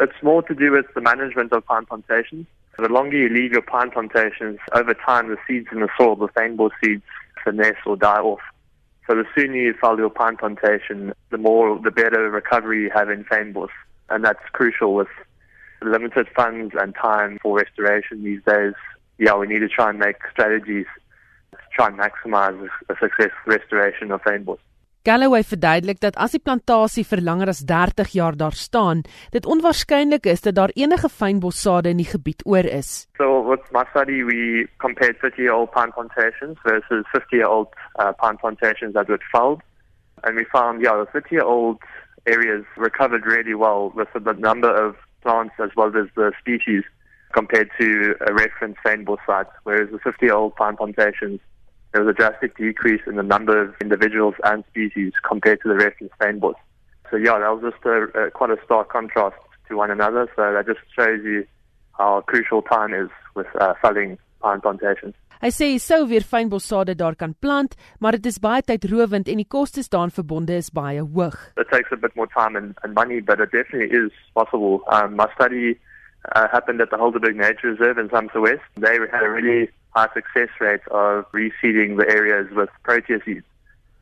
It's more to do with the management of pine plantations. The longer you leave your pine plantations, over time the seeds in the soil, the fynbos seeds, finesse or die off. So the sooner you fell your pine plantation, the more, the better recovery you have in fynbos. And that's crucial with limited funds and time for restoration these days. Yeah, we need to try and make strategies to try and maximize a successful restoration of fynbos. Galloway verduidelik dat as die plantasie vir langer as 30 jaar daar staan, dit onwaarskynlik is dat daar enige fynbossade in die gebied oor is. So with my study we compared 50-year-old pine plantations versus 50-year-old uh, pine plantations that were felled and we found yeah, the 50-year-old areas recovered really well with the number of plants as well as the species compared to a reference fynbos site whereas the 50-year-old pine plantations there was a drastic decrease in the number of individuals and species compared to the reference fynbos. So yeah, that was just a, a, quite a stark contrast to one another. So that just shows you how crucial time is with uh, felling pine plantations. Hy sê hy sou weer fynbossade daar kan plant, maar dit is baie tydrowend en die kostes daaraan verbonde is baie hoog. It takes a bit more time and, and money, but it definitely is possible. Um, my study uh, happened at the Helderberg Nature Reserve in Somerset West. They had a really high success rate of reseeding the areas with protea seeds,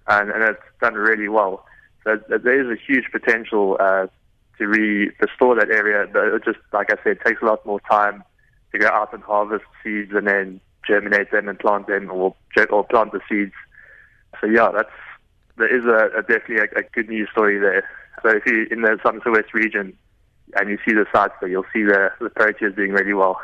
and, and it's done really well. So there is a huge potential uh, to re restore that area, but it just, like I said, takes a lot more time to go out and harvest seeds and then germinate them and plant them or, or plant the seeds. So yeah, that's there is a, a definitely a, a good news story there. So if you're in the Somerset West region and you see the sites you'll see the the proteas doing really well.